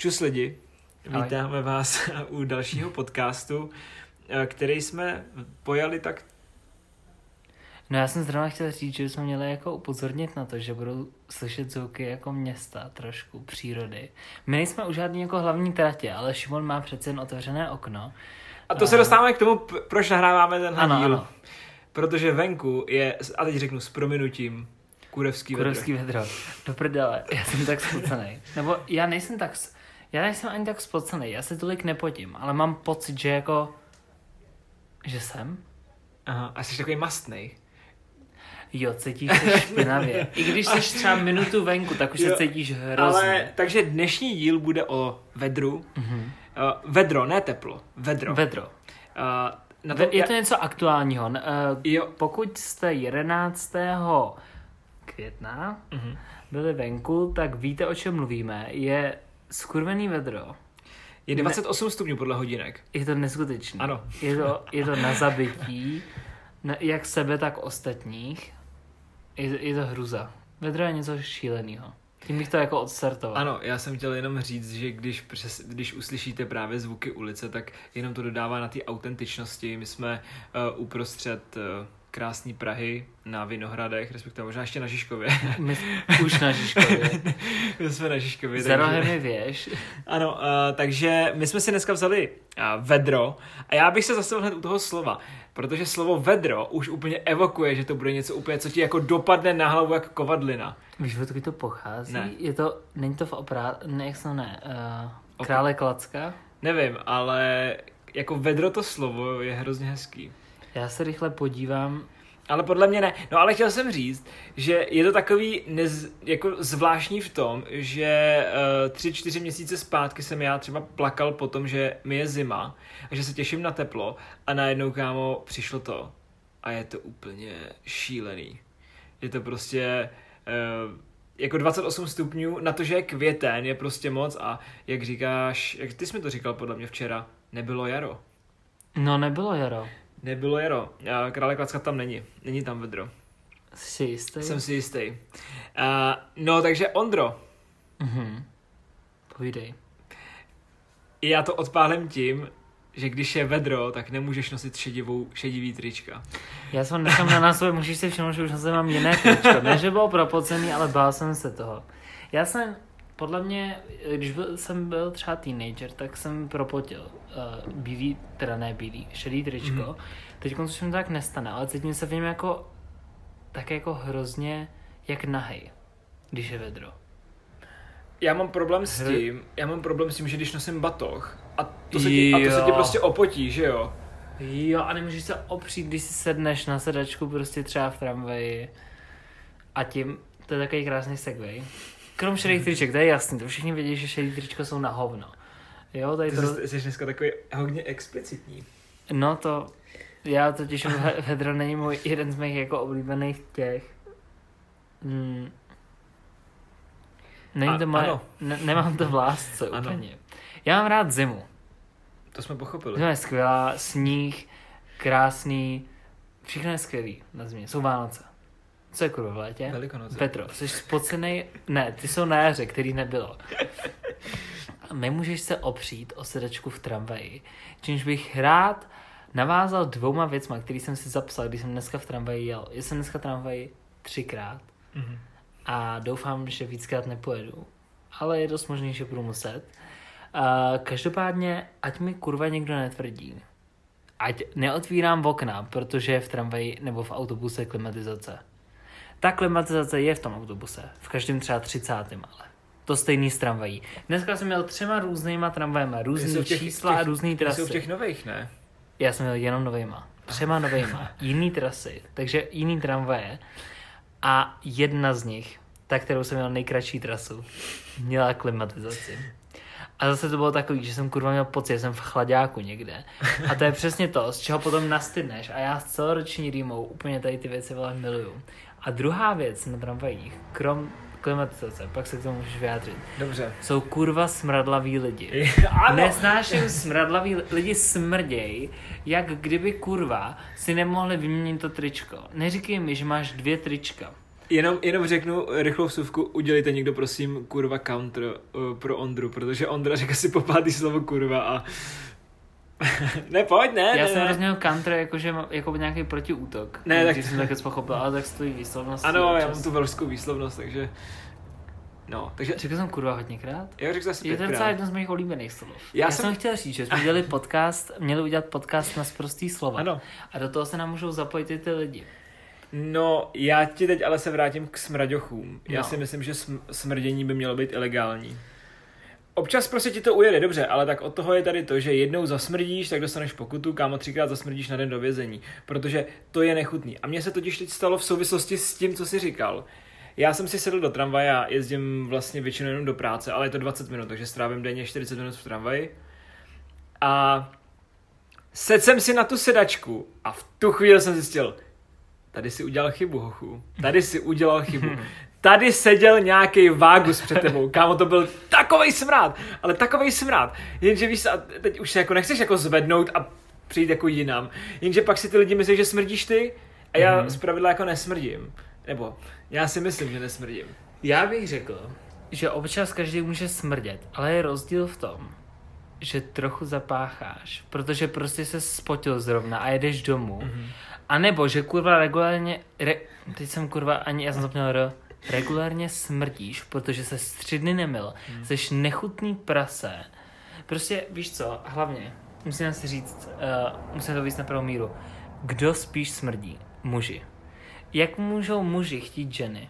Čus lidi, Ahoj. vítáme vás u dalšího podcastu, eh, který jsme pojali tak... No já jsem zrovna chtěl říct, že jsme měli jako upozornit na to, že budou slyšet zvuky jako města trošku, přírody. My nejsme už žádný jako hlavní tratě, ale Šimon má přece jen otevřené okno. A to se dostáváme k tomu, proč nahráváme tenhle Ano, díl. ano. Protože venku je, a teď řeknu s prominutím, kurevský, Kurovský vedro. Do prdele, já jsem tak spocený. Nebo já nejsem tak, já nejsem ani tak spocený, já se tolik nepotím, ale mám pocit, že jako, že jsem? Aha, a jsi takový mastnej. Jo, cítíš se špinavě. I když jsi třeba minutu venku, tak už Jo, se cítíš hrozně. Ale, takže dnešní díl bude o vedru. Mhm. Uh, vedro, ne teplo. Vedro. Vedro. Uh, na Ve- Je to něco aktuálního. Eh, Jo. Pokud jste 11. května Mhm. byli venku, tak víte, o čem mluvíme. Je skurvený vedro. Je 28 stupňů podle hodinek. Je to neskutečný. Ano. Je to, je to na zabití, na, jak sebe, tak ostatních. Je, to- je to hruza. Vedro je něco šíleného. Tím bych to jako odstartoval. Ano, já jsem chtěl jenom říct, že když, přes, když uslyšíte právě zvuky ulice, tak jenom to dodává na té autentičnosti. My jsme uh, uprostřed uh, krásné Prahy na Vinohradech, respektive možná ještě na Žižkově. My už na Žižkově. my jsme na Žižkově. Za rohem je věž. Ano, uh, takže my jsme si dneska vzali uh, vedro a já bych se zastavil hned u toho slova, protože slovo vedro už úplně evokuje, že to bude něco úplně, co ti jako dopadne na hlavu jak kovadlina. Víš, odkud to pochází? Ne. Je to, není to v oprá... Ne, jak se to ne? Uh, krále Klacka? Nevím, ale jako vedro to slovo je hrozně hezký. Já se rychle podívám. Ale podle mě ne. No ale chtěl jsem říct, že je to takový nez, jako zvláštní v tom, že uh, tři, čtyři měsíce zpátky jsem já třeba plakal po tom, že mi je zima a že se těším na teplo a najednou, kámo, přišlo to a je to úplně šílený. Je to prostě uh, jako 28 stupňů, na to, že je květen, je prostě moc a jak říkáš, jak ty jsi mi to říkal podle mě včera, nebylo jaro. No, nebylo jaro. Nebylo jaro. A Krále Klacka tam není. Není tam vedro. Jsi si jistý? Jsem si jistý. Uh, no, takže Ondro, Mhm. Povídej. já to odpálím tím, že když je vedro, tak nemůžeš nosit šedivou, šedivý trička. Já jsem nechám na nás můžeš si všimnout, že už na mám jiné tričko. Ne, že bylo propocený, ale bál jsem se toho. Já jsem, podle mě, když byl, jsem byl třeba teenager, tak jsem propotil uh, bílý, teda ne bílý, šedý tričko. Mhm. Mm-hmm. Teď už mi to tak nestane, ale cítím se v něm jako, tak jako hrozně, jak nahej, když je vedro. Já mám problém s tím, já mám problém s tím, že když nosím batoh a to se ti, a to se ti prostě opotí, že jo? Jo, a nemůžeš se opřít, když si sedneš na sedačku prostě třeba v tramvaji. A tím, to je takový krásný segway. Krom šedých triček, to je jasný, to všichni vědí, že šedý tričko jsou na hovno. Jo, tady Ty to... jsi, jsi dneska takový hodně explicitní. No to... Já totiž vedro není můj jeden z mých jako oblíbených těch. Hmm. Není A- to moje... Ne, nemám to v lásce Ano. úplně. Já mám rád zimu. To jsme pochopili. Zima je skvělá, sníh, krásný, všechno je skvělý na zimě. Jsou Vánoce. Co je kurva v létě? Velikonoce. Petro, jsi spocený? Ne, ty jsou na jaře, který nebylo. Nemůžeš se opřít o sedačku v tramvaji, čímž bych rád navázal dvouma věcma, který jsem si zapsal, když jsem dneska v tramvaji jel. Jel jsem dneska v tramvaji třikrát Mhm. a doufám, že víckrát nepojedu. Ale je dost možný, že budu muset. Uh, každopádně, ať mi kurva někdo netvrdí, ať neotvírám okna, protože je v tramvaji nebo v autobuse klimatizace. Ta klimatizace je v tom autobuse, v každém třeba 30. ale. To stejný s tramvají. Dneska jsem měl třema různýma tramvajema, různý těch- čísla těch- a různý trasy. jsou v těch nových, ne? Já jsem měl jenom novejma. Třema novejma. Jiný trasy. Takže jiný tramvaje. A jedna z nich, ta, kterou jsem měl nejkratší trasu, měla klimatizaci. A zase to bylo takový, že jsem kurva měl pocit, že jsem v chladáku někde. A to je přesně to, z čeho potom nastydneš. A já s celoroční rýmou úplně tady ty věci vele miluju. A druhá věc na tramvajích, krom klimatizace, pak se k tomu můžeš vyjádřit, Dobře. jsou kurva smradlaví lidi. ano. Nesnáším smradlavý lidi smrděj, jak kdyby kurva si nemohli vyměnit to tričko. Neříkej mi, že máš dvě trička. Jenom, jenom řeknu rychlou vsuvku, udělejte někdo prosím kurva counter uh, pro Ondru, protože Ondra řekl si po pátý slovo kurva a ne, pojď, ne, Já ne, jsem ne. rozuměl counter jakože jako nějaký protiútok. Ne, tak- jsem také pochopil, ale tak stojí výslovnost. Ano, já mám tu velšskou výslovnost, takže... No, takže... Řekl jsem kurva hodněkrát. Já řekl zase Je to docela jedno z mých oblíbených slov. Já Já, jsem- jsem... chtěl říct, že jsme udělali podcast, měli udělat podcast na sprostý slova. Ano. A do toho se nám můžou zapojit i ty lidi. No, já ti teď ale se vrátím k smraďochům. Já No. si myslím, že sm- smrdění by mělo být ilegální. Občas prostě ti to ujede, dobře, ale tak od toho je tady to, že jednou zasmrdíš, tak dostaneš pokutu, kámo třikrát zasmrdíš na den do vězení, protože to je nechutný. A mně se totiž teď stalo v souvislosti s tím, co jsi říkal. Já jsem si sedl do tramvaje a jezdím vlastně většinou jenom do práce, ale je to 20 minut, takže strávím denně 40 minut v tramvaji. A sedl jsem si na tu sedačku a v tu chvíli jsem zjistil, tady si udělal chybu, hochu. Tady si udělal chybu. Tady seděl nějaký vágus před tebou. Kámo, to byl takovej smrát, ale takovej smrát. Jenže víš, a teď už se jako nechceš jako zvednout a přijít jako jinam. Jenže pak si ty lidi myslí, že smrdíš ty a já Mhm. z pravidla jako nesmrdím. Nebo já si myslím, že nesmrdím. Já bych řekl, že občas každý může smrdět, ale je rozdíl v tom, že trochu zapácháš, protože prostě se spotil zrovna a jedeš domů. Mhm. Mm-hmm. A nebo, že kurva regulárně, re, teď jsem kurva ani, já jsem zapomněl r, regulárně smrdíš, protože se tři dny nemil, Mhm. mm. jsi nechutný prase. Prostě, víš co, hlavně, musím si říct, uh, musím to víc na pravou míru, kdo spíš smrdí? Muži. Jak můžou muži chtít ženy?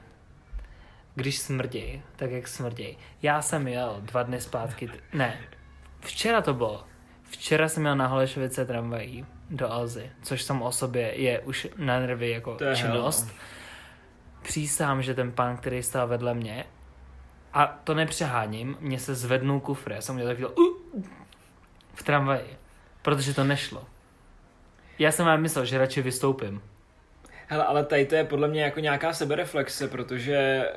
když smrděj, tak jak smrděj. Já jsem jel dva dny zpátky, t- ne, včera to bylo. Včera jsem jel na Holešovice tramvají do Alzy, což sam o sobě je už na nervy jako To činnost. hell, Přísám, že ten pán, který stál vedle mě, a to nepřeháním, mě se zvednul kufr. Já jsem měl takový uh, v tramvaji, protože to nešlo. Já jsem vám myslel, že radši vystoupím. Hele, ale tady to je podle mě jako nějaká sebereflexe, protože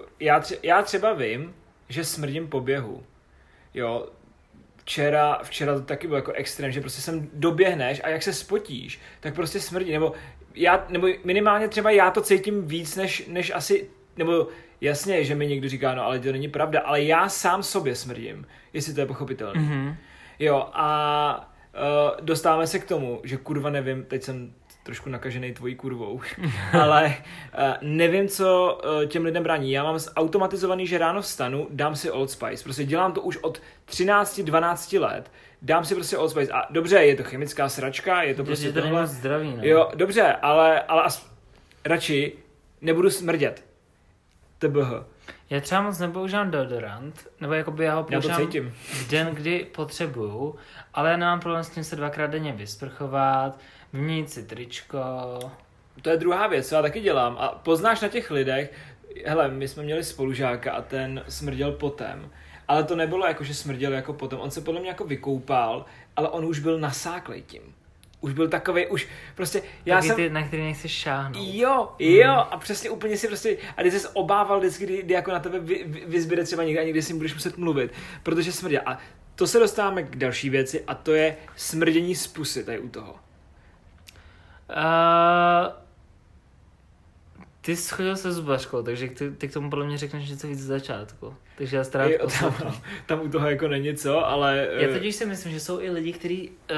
uh, já, tře- já třeba vím, že smrdím po běhu. Jo, včera, včera to taky bylo jako extrém, že prostě sem doběhneš a jak se spotíš, tak prostě smrdí, nebo já, nebo minimálně třeba já to cítím víc, než, než asi, nebo jasně, že mi někdo říká, no ale to není pravda, ale já sám sobě smrdím, jestli to je pochopitelné. Mhm. Jo, a uh, dostáváme se k tomu, že kurva nevím, teď jsem trošku nakažený tvojí kurvou, ale uh, nevím, co uh, těm lidem brání. Já mám automatizovaný, že ráno vstanu, dám si Old Spice. Prostě dělám to už od 13-12 let. Dám si prostě Old Spice. A dobře, je to chemická sračka, je to prostě že to tohle. moc zdravý, no. Jo, dobře, ale, ale as, radši nebudu smrdět. TBH. Já třeba moc nepoužívám deodorant, nebo jakoby já ho Já to používám cítím. v den, kdy potřebuju, ale já nemám problém s tím se dvakrát denně vysprchovat, si tričko. To je druhá věc, co já taky dělám. A poznáš na těch lidech, hele, my jsme měli spolužáka a ten smrděl potem. Ale to nebylo jako, že smrděl jako potom. On se podle mě jako vykoupal, ale on už byl nasáklej tím. Už byl takový, už prostě, já Taky jsem... ty, na který nechceš šáhnout. Jo, jo, a přesně úplně si prostě, a když jsi obával vždycky, kdy, kdy jako na tebe vy, vy, vyzbyde třeba někde a někdy s ním budeš muset mluvit, protože smrděl. A to se dostáváme k další věci a to je smrdění z pusy tady u toho. Uh, ty jsi chodil se zubařkou, takže ty, ty k tomu podle mě řekneš něco víc z začátku. Takže já strávím tam, tam u toho jako není co, ale... Já eh, totiž si myslím, že jsou i lidi, kteří uh,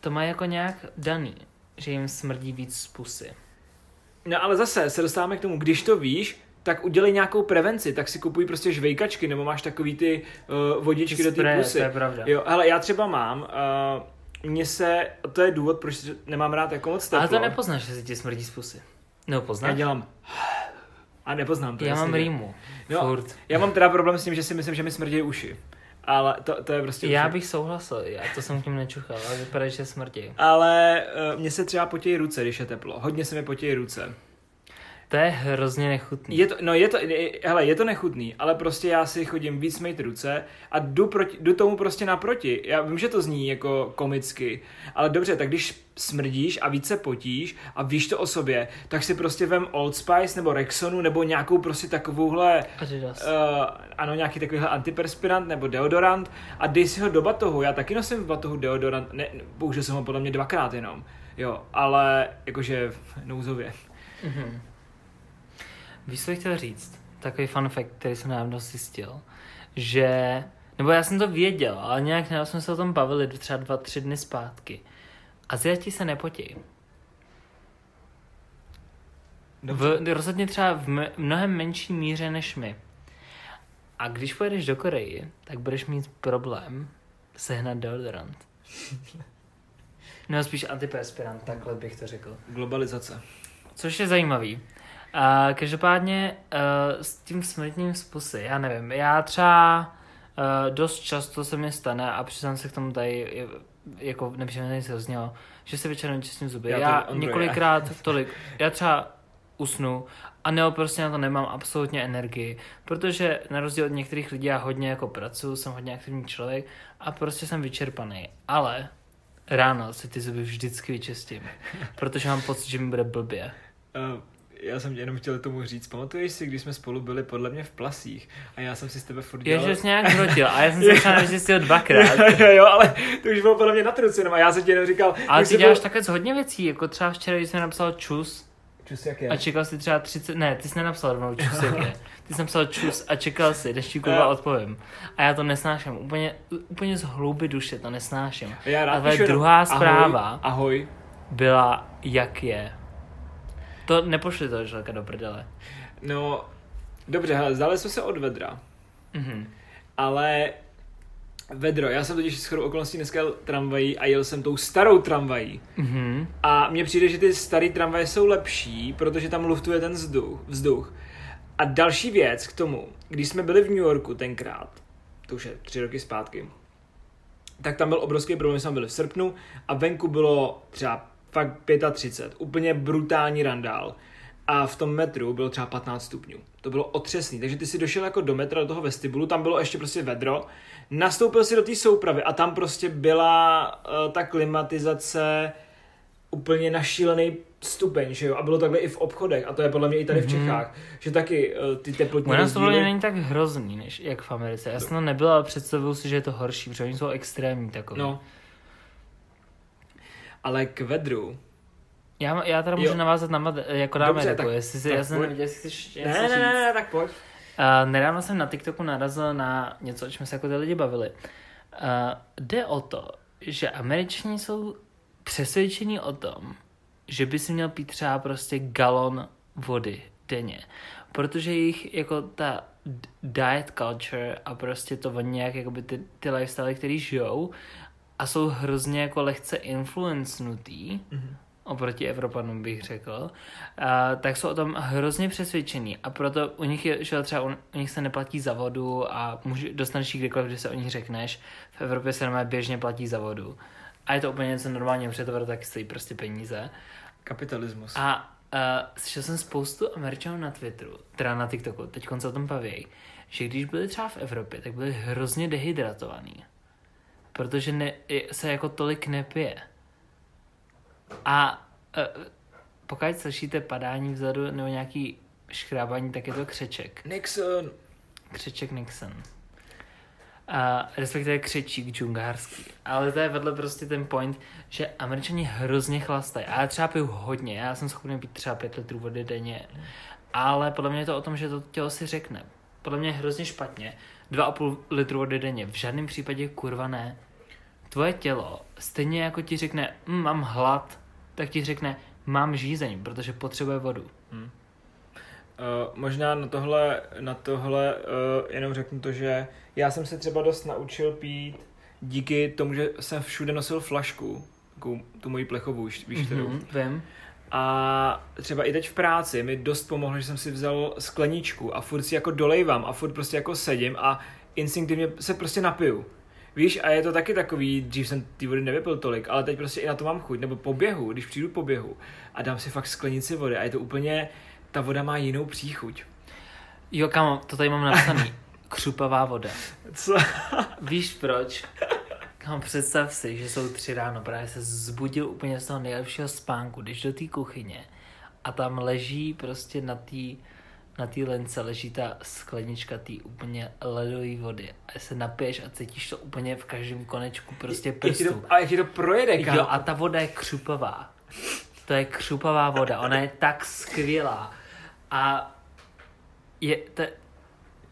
to mají jako nějak daný, že jim smrdí víc z pusy. No ale zase se dostáváme k tomu, když to víš, tak udělej nějakou prevenci, tak si kupuj prostě žvejkačky, nebo máš takový ty uh, vodičky do té pusy. to je pravda. Jo, hele, já třeba mám, uh, mně se, to je důvod, proč nemám rád jako moc teplo. Ale to nepoznáš, že si ti smrdí z pusy. No Já poznáš? dělám a nepoznám to. Já mám rýmu. No, Furt. Já mám teda problém s tím, že si myslím, že mi smrdí uši. Ale to, to je prostě... Já uši. bych souhlasil, já to jsem tím nečuchal, ale vypadá, že smrdí. Ale uh, mně se třeba potějí ruce, když je teplo. Hodně se mi potějí ruce. To je hrozně nechutný. Je to, no je to, je- hele, je to nechutný, ale prostě já si chodím víc mít ruce a jdu, proti, jdu tomu prostě naproti. Já vím, že to zní jako komicky, ale dobře, tak když smrdíš a více potíš a víš to o sobě, tak si prostě vem Old Spice nebo Rexonu nebo nějakou prostě takovouhle, Adidas. uh, ano, nějaký takovýhle antiperspirant nebo deodorant a dej si ho do batohu. Já taky nosím v batohu deodorant, ne, použil jsem ho podle mě dvakrát jenom, jo, ale jakože nouzově. Mhm. Víš, co chtěl říct? Takový fun fact, který jsem dávno zjistil, že, nebo já jsem to věděl, ale nějak nedal jsme se o tom bavili třeba dva, tři dny zpátky. Aziati se nepotí. V, rozhodně třeba v m- mnohem menší míře než my. A když pojedeš do Koreji, tak budeš mít problém sehnat deodorant. No spíš antiperspirant, takhle bych to řekl. Globalizace. Což je zajímavý. Uh, každopádně uh, s tím smrtním způsobem, já nevím, já třeba uh, dost často se mi stane a přiznám se k tomu tady, jako nepříjemně se znělo, že se večer nečistím zuby. Já Já, to- já několikrát tolik, já třeba usnu a nebo prostě na to nemám absolutně energii, protože na rozdíl od některých lidí já hodně jako pracuji, jsem hodně aktivní člověk a prostě jsem vyčerpaný. Ale ráno si ty zuby vždycky vyčistím, protože mám pocit, že mi bude blbě. Uh, já jsem tě jenom chtěl tomu říct, pamatuješ si, když jsme spolu byli podle mě v Plasích a já jsem si s tebe furt dělal... že jsi nějak hrotil a já jsem se třeba nevyčistil dvakrát. jo, jo, ale to už bylo podle mě na truci, jenom a já jsem ti jenom říkal... Ale ty jsi děláš byl- takhle z hodně věcí, jako třeba včera, když jsem napsal čus Čus, jak je? a čekal si třeba 30, ne, ty jsi nenapsal rovnou čus, jak je. Ty jsi napsal čus a čekal si, než ti kurva odpovím. A já to nesnáším, úplně, úplně z hlouby duše to nesnáším. Já rád A tvoje píšu jenom druhá ahoj, zpráva Ahoj. byla, jak je. To nepošli to želka do prdele. No, dobře, hele, zdali jsme se od vedra, Mhm. ale vedro, já jsem totiž shodou okolností dneska jel tramvají a jel jsem tou starou tramvají. Mhm. A mně přijde, že ty staré tramvaje jsou lepší, protože tam luftuje ten vzduch. vzduch. A další věc k tomu, když jsme byli v New Yorku tenkrát, to už je tři roky zpátky, tak tam byl obrovský problém, jsme byli v srpnu a venku bylo třeba fakt 35, úplně brutální randál. A v tom metru bylo třeba 15 stupňů. To bylo otřesný. Takže ty si došel jako do metra, do toho vestibulu, tam bylo ještě prostě vedro, nastoupil si do té soupravy a tam prostě byla uh, ta klimatizace úplně na šílený stupeň, že jo? A bylo takhle i v obchodech. A to je podle mě i tady v Mhm. Čechách. Že taky uh, ty teplotní U nás to rozdíly... podle mě není tak hrozný, než jak v Americe. Já jsem to nebyla, ale představuju si, že je to horší, protože oni jsou extrémní takový. No. Ale k vedru... Já, já teda můžu Jo. navázat na Mad- jako na Dobře, tak- jestli si, tak já jsem pojď. nevěděl, jestli chceš Ne, ne, ne, ne, tak pojď. Uh, nedávno jsem na TikToku narazil na něco, o čem se jako ty lidi bavili. Uh, jde o to, že američani jsou přesvědčení o tom, že by si měl pít třeba prostě galon vody denně. Protože jejich jako ta diet culture a prostě to oni nějak jakoby ty, ty lifestyle, který žijou a jsou hrozně jako lehce influencnutý, Mhm. oproti Evropanům bych řekl, a, tak jsou o tom hrozně přesvědčení a proto u nich je, že třeba u, u nich se neplatí za vodu a může, dostaneš ji kdykoliv, když se o nich řekneš. V Evropě se normálně běžně platí za vodu. A je to úplně něco normálního, protože to taky stojí prostě peníze. Kapitalismus. A uh, slyšel jsem spoustu Američanů na Twitteru, teda na TikToku, teď se o tom baví, že když byli třeba v Evropě, tak byli hrozně dehydratovaní. Protože ne, se jako tolik nepije. A uh, pokud slyšíte padání vzadu nebo nějaký škrábání, tak je to křeček. Nixon. Křeček Nixon. A respektive křečík džungárský. Ale to je vedle prostě ten point, že američani hrozně chlastají. A já třeba piju hodně, já jsem schopný pít třeba 5 litrů vody denně. Ale podle mě je to o tom, že to tělo si řekne. Podle mě je hrozně špatně. 2,5 litru vody denně. V žádném případě kurva ne. Tvoje tělo stejně jako ti řekne, "Mm, mám hlad, tak ti řekne, mám žízeň, protože potřebuje vodu. Uh, možná na tohle, na tohle uh, jenom řeknu to, že já jsem se třeba dost naučil pít díky tomu, že jsem všude nosil flašku, takovou tu moji plechovou, víš, víš kterou. Mhm, vím. A třeba i teď v práci mi dost pomohlo, že jsem si vzal skleničku a furt si jako dolejvám a furt prostě jako sedím a instinktivně se prostě napiju. Víš, a je to taky takový, dřív jsem ty vody nevypil tolik, ale teď prostě i na to mám chuť, nebo po běhu, když přijdu po běhu a dám si fakt sklenici vody a je to úplně, ta voda má jinou příchuť. Jo, kámo, to tady mám napsaný. Křupavá voda. Co? Víš proč? Kámo, představ si, že jsou tři ráno, právě se zbudil úplně z toho nejlepšího spánku, jdeš do té kuchyně a tam leží prostě na té na té lence leží ta sklenička té úplně ledové vody a se napiješ a cítíš to úplně v každém konečku prostě to, a jak ti to projede, kámo? Jo, a ta voda je křupavá. To je křupavá voda, ona je tak skvělá. A je, to,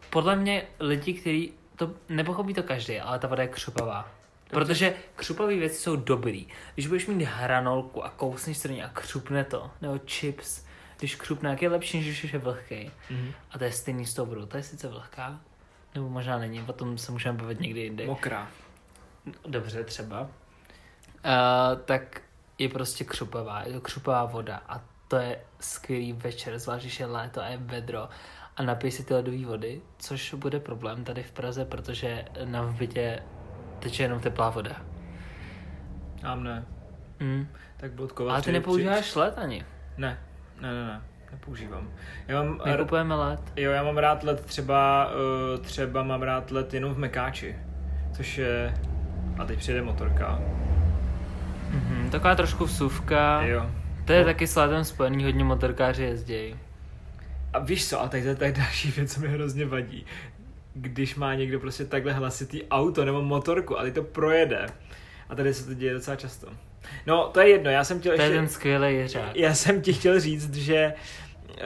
podle mě lidi, kteří, to nepochopí to každý, ale ta voda je křupavá. Protože křupavé věci jsou dobrý. Když budeš mít hranolku a kousneš se do ní a křupne to, nebo chips, když křupne, jak je lepší, než když je vlhký. Mhm. A to je stejný s tou vodou. To je sice vlhká, nebo možná není, o tom se můžeme bavit někdy jindy. Mokrá. Dobře, třeba. Uh, tak je prostě křupavá, je to křupavá voda a to je skvělý večer, zvlášť když je léto a je vedro a napij si ty ledové vody, což bude problém tady v Praze, protože na v bytě teče jenom teplá voda. Mám ne. Mm. Tak bodkovat. Ale ty nepoužíváš led ani. Ne, ne, ne, ne. Nepoužívám. Já mám, My kupujeme led. jo, já mám rád let třeba, eh, třeba mám rád let jenom v Mekáči. Což je, a teď přijede motorka. Mhm, taková trošku vsuvka. Jo. To je taky s ledem spojený, hodně motorkáři jezdí. A víš co, a teď to je tak další věc, co mi hrozně vadí. Když má někdo prostě takhle hlasitý auto nebo motorku a teď to projede. A tady se to děje docela často. No, to je jedno, já jsem chtěl To je ještě... ten skvělý jeřák. Já jsem ti chtěl říct, že uh,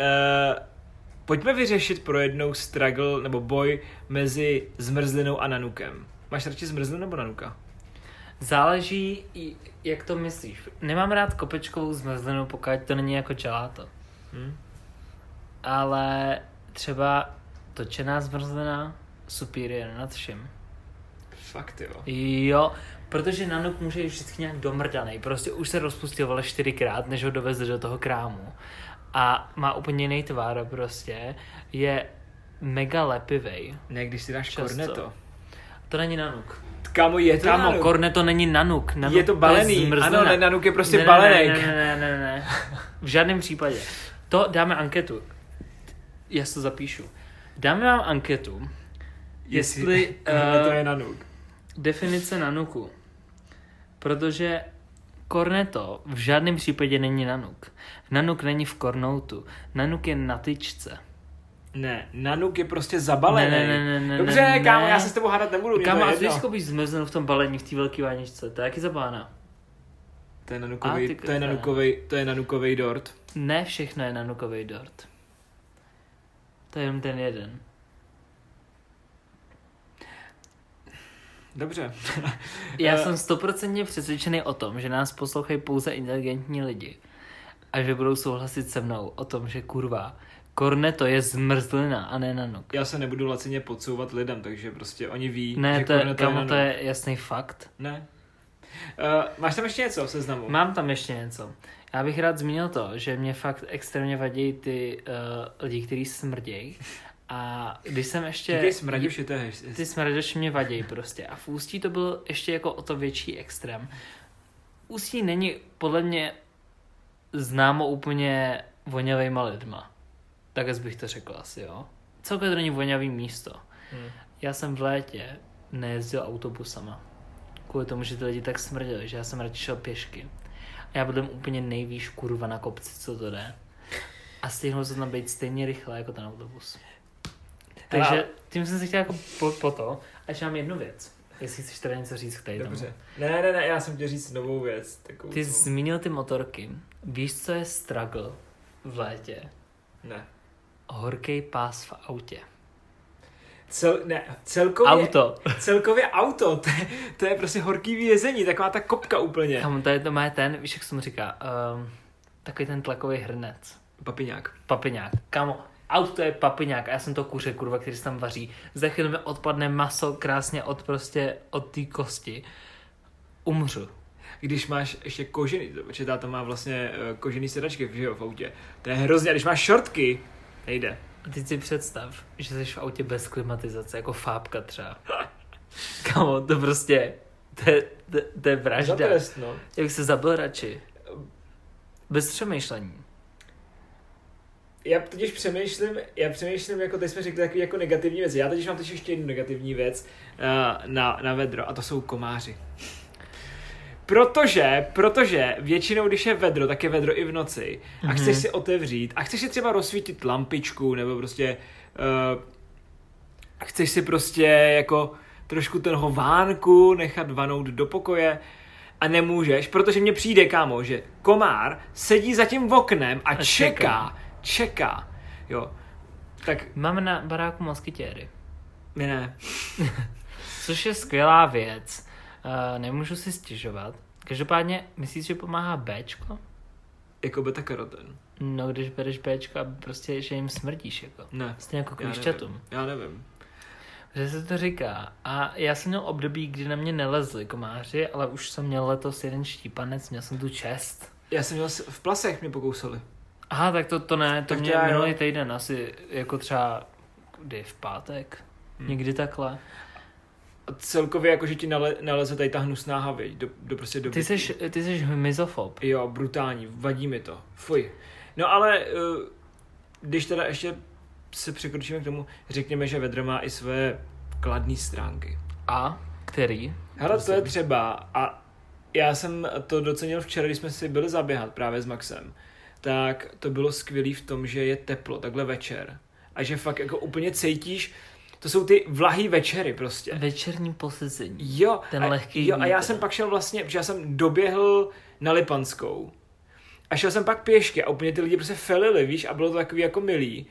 pojďme vyřešit pro jednou struggle nebo boj mezi zmrzlinou a nanukem. Máš radši zmrzlinu nebo nanuka? Záleží, i- jak to myslíš. Nemám rád kopečkovou zmrzlinu, pokud to není jako gelato. Hm? Ale třeba točená zmrzlina, superior nad všem. Fakt jo. Jo, protože nanuk může jít vždycky nějak domrdaný. Prostě už se rozpustil vole čtyřikrát, než ho dovezli do toho krámu. A má úplně jiný tvar prostě. Je mega lepivej. Ne, když si dáš Často. korneto. To není nanuk. Kámo, je to Kámo, nanuk. korneto není nanuk. nanuk Je to balený. zmrzlina. Ano, ne, nanuk je prostě ne, balenek. Ne, ne, ne, ne, ne. V žádném případě. To dáme anketu. Já si to zapíšu. Dáme vám anketu, jestli Korneto uh, je nanuk. definice nanuku. Protože korneto v žádném případě není nanuk. Nanuk není v kornoutu. Nanuk je na tyčce. Ne, nanuk je prostě zabalený. Ne, ne, ne, ne, Dobře, ne, kámo, ne. já se s tebou hádat nebudu. Kámo, a jedno. skoupíš zmrzlinu v tom balení v té velké vaničce. To je jaký zabána? To je nanukový, ty to je nanukový, to je nanukový dort. Ne všechno je nanukový dort. To je jenom ten jeden. Dobře. Já jsem stoprocentně přesvědčený o tom, že nás poslouchají pouze inteligentní lidi. A že budou souhlasit se mnou o tom, že kurva, korneto je zmrzlina a ne nanuk. Já se nebudu lacině podsouvat lidem, takže prostě oni ví, Ne, že to je, kamo, nanuk. to je jasný fakt. Ne. Uh, máš tam ještě něco v seznamu? Mám tam ještě něco. Já bych rád zmínil to, že mě fakt extrémně vadí ty uh, lidi, kteří smrdějí. A když jsem ještě... Ty smradiš, to je... Ty smradoši mě vadí prostě. A v Ústí to byl ještě jako o to větší extrém. Ústí není podle mě známo úplně vonavýma lidma. Tak bych to řekl asi, jo. Celkově to není vonavý místo. Hmm. Já jsem v létě nejezdil autobusama. Kvůli tomu, že ty lidi tak smrděli, že já jsem radši šel pěšky. A já byl úplně nejvýš kurva na kopci, co to jde. A stihnul jsem tam být stejně rychle jako ten autobus. Takže Ale- tím jsem si chtěl jako po, po to. A ještě mám jednu věc. Jestli chceš teda něco říct k tady tomu. Dobře. Ne, ne, ne, já jsem chtěl říct novou věc. Takovou, Ty co- jsi zmínil ty motorky. Víš, co je struggle v létě? Ne. Horký pás v autě. Cel, ne, celkově... Auto. Celkově auto, to je, to je prostě horký vězení, taková ta kopka úplně. Tam to je to má ten, víš, jak se mu říká, um, takový ten tlakový hrnec. Papiňák. Papiňák. Kámo, auto je papiňák a já jsem to kuře, kurva, který se tam vaří. Za chvíli mi odpadne maso krásně od prostě, od té kosti. Umřu. Když máš ještě kožený, protože táta má vlastně eh, kožený sedačky že jo, v autě. To je hrozně, a když máš šortky, nejde. A teď si představ, že jsi v autě bez klimatizace, jako fábka třeba. Kámo, to prostě, to je, to, to je vražda. trest, no. Bych se zabil radši. Bez přemýšlení. Já totiž přemýšlím, já přemýšlím, jako teď jsme řekli takový jako negativní věci. Já totiž mám totiž ještě jednu negativní věc uh, na, na vedro a to jsou komáři. Protože, protože většinou, když je vedro, tak je vedro i v noci a Mhm. chceš si otevřít a chceš si třeba rozsvítit lampičku nebo prostě uh, chceš si prostě jako trošku ten hovánku nechat vanout do pokoje a nemůžeš, protože mně přijde, kámo, že komár sedí za tím oknem a, A čeká, čeká. Čeká, jo. Tak Máme na baráku moskytěry, my ne. což je skvělá věc. Uh, nemůžu si stěžovat. Každopádně, myslíš, že pomáhá Bčko? Jako beta karoten. No, když bereš Bčko a prostě, že jim smrdíš, jako. Ne. Stejně jako Já klíšťatům. nevím. Já nevím. Že se to říká. A já jsem měl období, kdy na mě nelezli komáři, ale už jsem měl letos jeden štípanec, měl jsem tu čest. Já jsem měl v plasech mě pokousali. Aha, tak to, to ne, to Tak mě já jo. minulý týden asi jako třeba kdy v pátek, Hmm. někdy takhle. A celkově jako, že ti nale, naleze tady ta hnusná havěť. Do, do prostě do Ty jsi, ty jsi mizofob. Jo, brutální, vadí mi to. Fuj. No ale, eh, když teda ještě se překročíme k tomu, řekněme, že vedro má i své kladné stránky. A? Který? Hele, to je třeba, a já jsem to docenil včera, když jsme si byli zaběhat právě s Maxem, tak to bylo skvělý v tom, že je teplo, takhle večer. A že fakt jako úplně cítíš, to jsou ty vlahý večery prostě. Večerní posezení. Jo, Ten a, lehký jo, a já jsem pak šel vlastně, protože já jsem doběhl na Lipanskou a šel jsem pak pěšky a úplně ty lidi prostě felili, víš, a bylo to takový jako milý.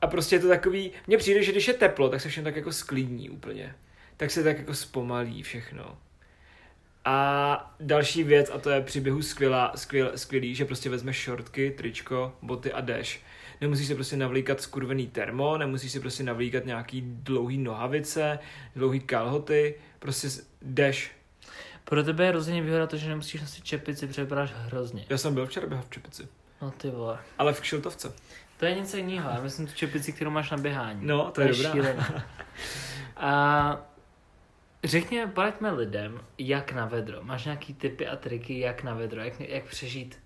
A prostě je to takový, mně přijde, že když je teplo, tak se všechno tak jako sklidní úplně. Tak se tak jako zpomalí všechno. A další věc, a to je při běhu skvělá, skvěl, skvělý, že prostě vezmeš šortky, tričko, boty a jdeš. Nemusíš se prostě navlíkat skurvený termo, nemusíš si prostě navlíkat nějaký dlouhý nohavice, dlouhý kalhoty, prostě jdeš. Pro tebe je rozhodně výhoda to, že nemusíš nosit čepici, protože vypadáš hrozně. Já jsem byl včera běhat v čepici, No ty vole. ale v kšiltovce. To je něco jiného, já myslím tu čepici, kterou máš na běhání. No, to je dobrá. šílené. A řekně, poraďme lidem, jak na vedro. Máš nějaký typy a triky, jak na vedro, jak, jak přežít?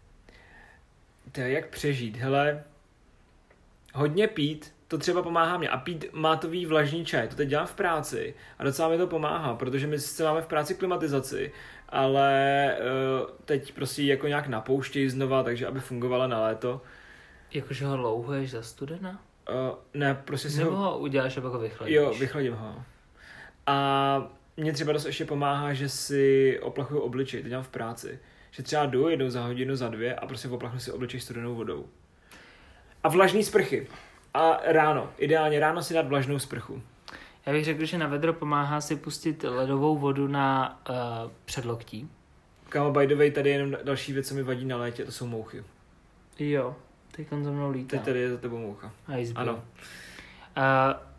To jak přežít, hele, hodně pít, to třeba pomáhá mě. A pít mátový vlažný čaj, to teď dělám v práci a docela mi to pomáhá, protože my sice máme v práci klimatizaci, ale uh, teď prostě jako nějak napouštějí znova, takže aby fungovala na léto. Jakože ho louhuješ za studena? Uh, ne, prostě si Nebo ho... ho uděláš a pak ho vychladíš? Jo, vychladím ho. A mě třeba dost ještě pomáhá, že si oplachuju obličej, to dělám v práci. Že třeba jdu jednou za hodinu, za dvě a prostě oplachnu si obličej studenou vodou. A vlažný sprchy. A ráno, ideálně ráno si dát vlažnou sprchu. Já bych řekl, že na vedro pomáhá si pustit ledovou vodu na uh, předloktí. Kámo, by the way, tady je jenom další věc, co mi vadí na létě, to jsou mouchy. Jo, teď on za mnou lítá. Teď tady je za tebou moucha. Iceberg. Ano. Uh,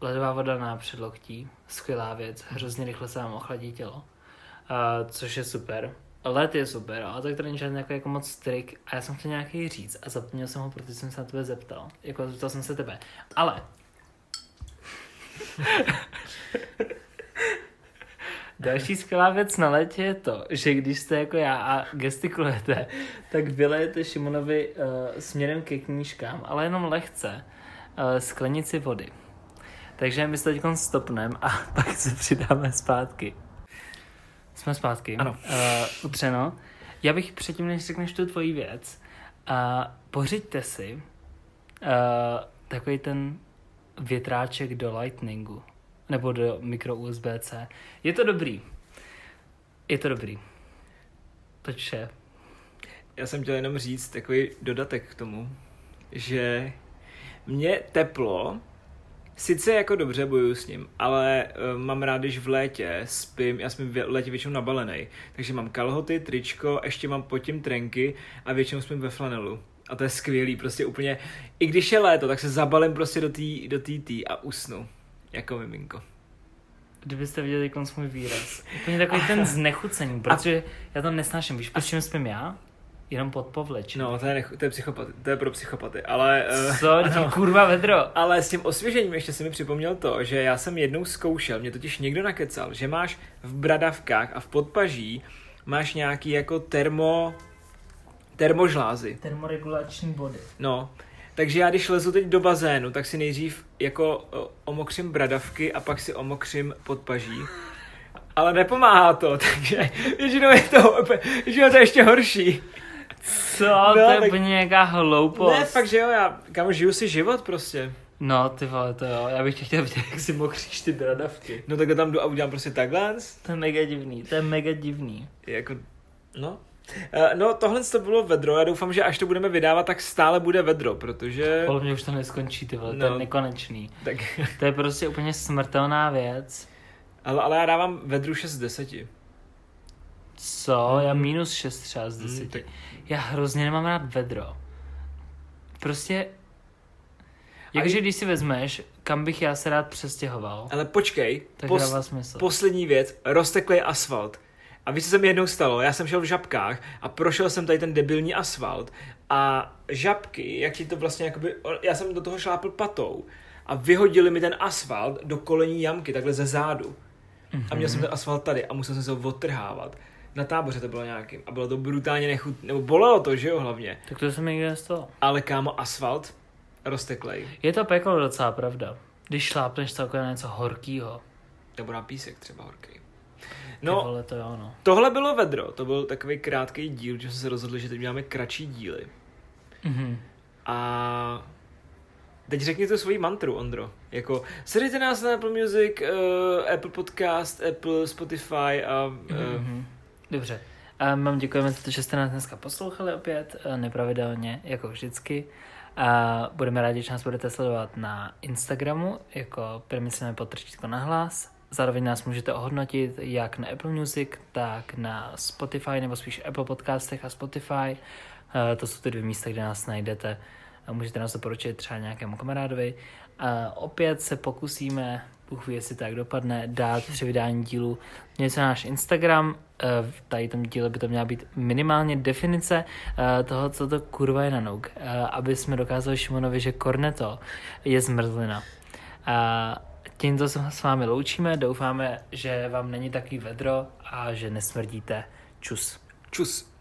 ledová voda na předloktí, skvělá věc, hrozně rychle se vám ochladí tělo, uh, což je super. Led je super, ale tak to není žádný jako, jako moc trik a já jsem chtěl nějaký říct a zapomněl jsem ho, protože jsem se na tebe zeptal. Jako zeptal jsem se tebe. Ale Další skvělá věc na létě je to, že když jste jako já a gestikulujete, tak vylejete Šimonovi uh, směrem ke knížkám, ale jenom lehce, uh, sklenici vody. Takže my se teď stopneme a pak se přidáme zpátky. Jsme zpátky. Ano. Uh, utřeno. Já bych předtím, než řekneš tu tvoji věc, uh, pořiďte si uh, takový ten větráček do Lightningu. Nebo do mikro USB-C. Je to dobrý. Je to dobrý. To vše. Já jsem chtěl jenom říct takový dodatek k tomu, že mě teplo, sice jako dobře bojuju s ním, ale uh, mám rád, když v létě spím, já jsem v létě většinou nabalený, takže mám kalhoty, tričko, ještě mám pod tím trenky a většinou spím ve flanelu. A to je skvělý, prostě úplně, i když je léto, tak se zabalím prostě do té do tý, tý a usnu. Jako miminko. Kdybyste viděli konc můj výraz. Úplně takový ten znechucení, protože já to nesnáším. Víš, proč čím spím já? Jenom pod povleč. No, to je, nech, to je psychopaty, to je pro psychopaty, ale... eh, Co? Ano. Kurva vedro. Ale s tím osvěžením ještě si mi připomněl to, že já jsem jednou zkoušel, mě totiž někdo nakecal, že máš v bradavkách a v podpaží máš nějaký jako termo, termožlázy. Termoregulační body. No, takže já když lezu teď do bazénu, tak si nejdřív jako o, omokřím bradavky a pak si omokřím podpaží. Ale nepomáhá to, takže většinou je to, většinou to je ještě horší. Co? No, to je tak- úplně nějaká hloupost. Ne, fakt, že jo, já kámo, žiju si život prostě. No, ty vole, to jo. Já bych tě chtěl vidět, jak si mokříš ty bradavky. No tak tam jdu a udělám prostě takhle. To je mega divný, to je mega divný. Jako, no, Uh, no tohle to bylo vedro, já doufám, že až to budeme vydávat, tak stále bude vedro, protože... Podle mě už to neskončí, ty vole, no, to je No. nekonečný. Tak, To je prostě úplně smrtelná věc. ale, ale já dávám vedru 6 z 10. Co? Já minus 6 třeba z Mm, 10. tak- Já hrozně nemám rád vedro. Prostě... Jakože když si vezmeš, kam bych já se rád přestěhoval, Ale počkej, tak pos, dává smysl. poslední věc, rozteklý asfalt. A víš, co se mi jednou stalo? Já jsem šel v žabkách a prošel jsem tady ten debilní asfalt a žabky, jak ti to vlastně jakoby, já jsem do toho šlápl patou a vyhodili mi ten asfalt do kolení jamky, takhle ze zádu. A měl jsem ten asfalt tady a musel jsem se ho odtrhávat. Na táboře to bylo nějakým a bylo to brutálně nechutné, nebo bolelo to, že jo, hlavně. Tak to se mi nikdy nestalo. Ale kámo, asfalt rozteklej. Je to peklo docela pravda. Když šlápneš celkově na něco horkýho. Nebo na písek třeba horký. No, vole, to jo, no. tohle bylo vedro, to byl takový krátký díl, že jsme se rozhodli, že teď děláme kratší díly. Mhm. A teď řekni tu svoji mantru, Ondro. Jako, sledujte nás na Apple Music, uh, Apple Podcast, Apple, Spotify a... Uh, Mhm. Dobře. A mám děkujeme za to, že jste nás dneska poslouchali opět, eh, nepravidelně, jako vždycky. A budeme rádi, že nás budete sledovat na Instagramu, jako promyslíme potržítko na hlas. Zároveň nás můžete ohodnotit jak na Apple Music, tak na Spotify, nebo spíš Apple Podcastech a Spotify. Eh, To jsou ty dvě místa, kde nás najdete. A můžete nás doporučit třeba nějakému kamarádovi. A opět se pokusíme, Bůh ví, jestli tak dopadne, dát při vydání dílu něco na náš Instagram. Eh, V tady tom díle by to měla být minimálně definice eh, toho, co to kurva je nanouk. Eh, Aby jsme dokázali Šimonovi, že korneto je zmrzlina. A tímto se s vámi loučíme, doufáme, že vám není takový vedro a že nesmrdíte. Čus. čus.